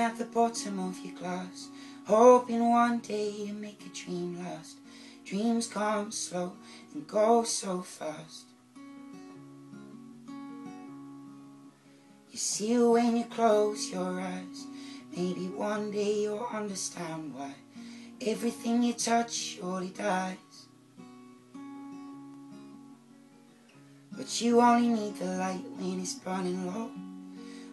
at the bottom of your glass, hoping one day you make a dream last. Dreams come slow and go so fast. You see it when you close your eyes, maybe one day you'll understand why everything you touch surely dies. But you only need the light when it's burning low.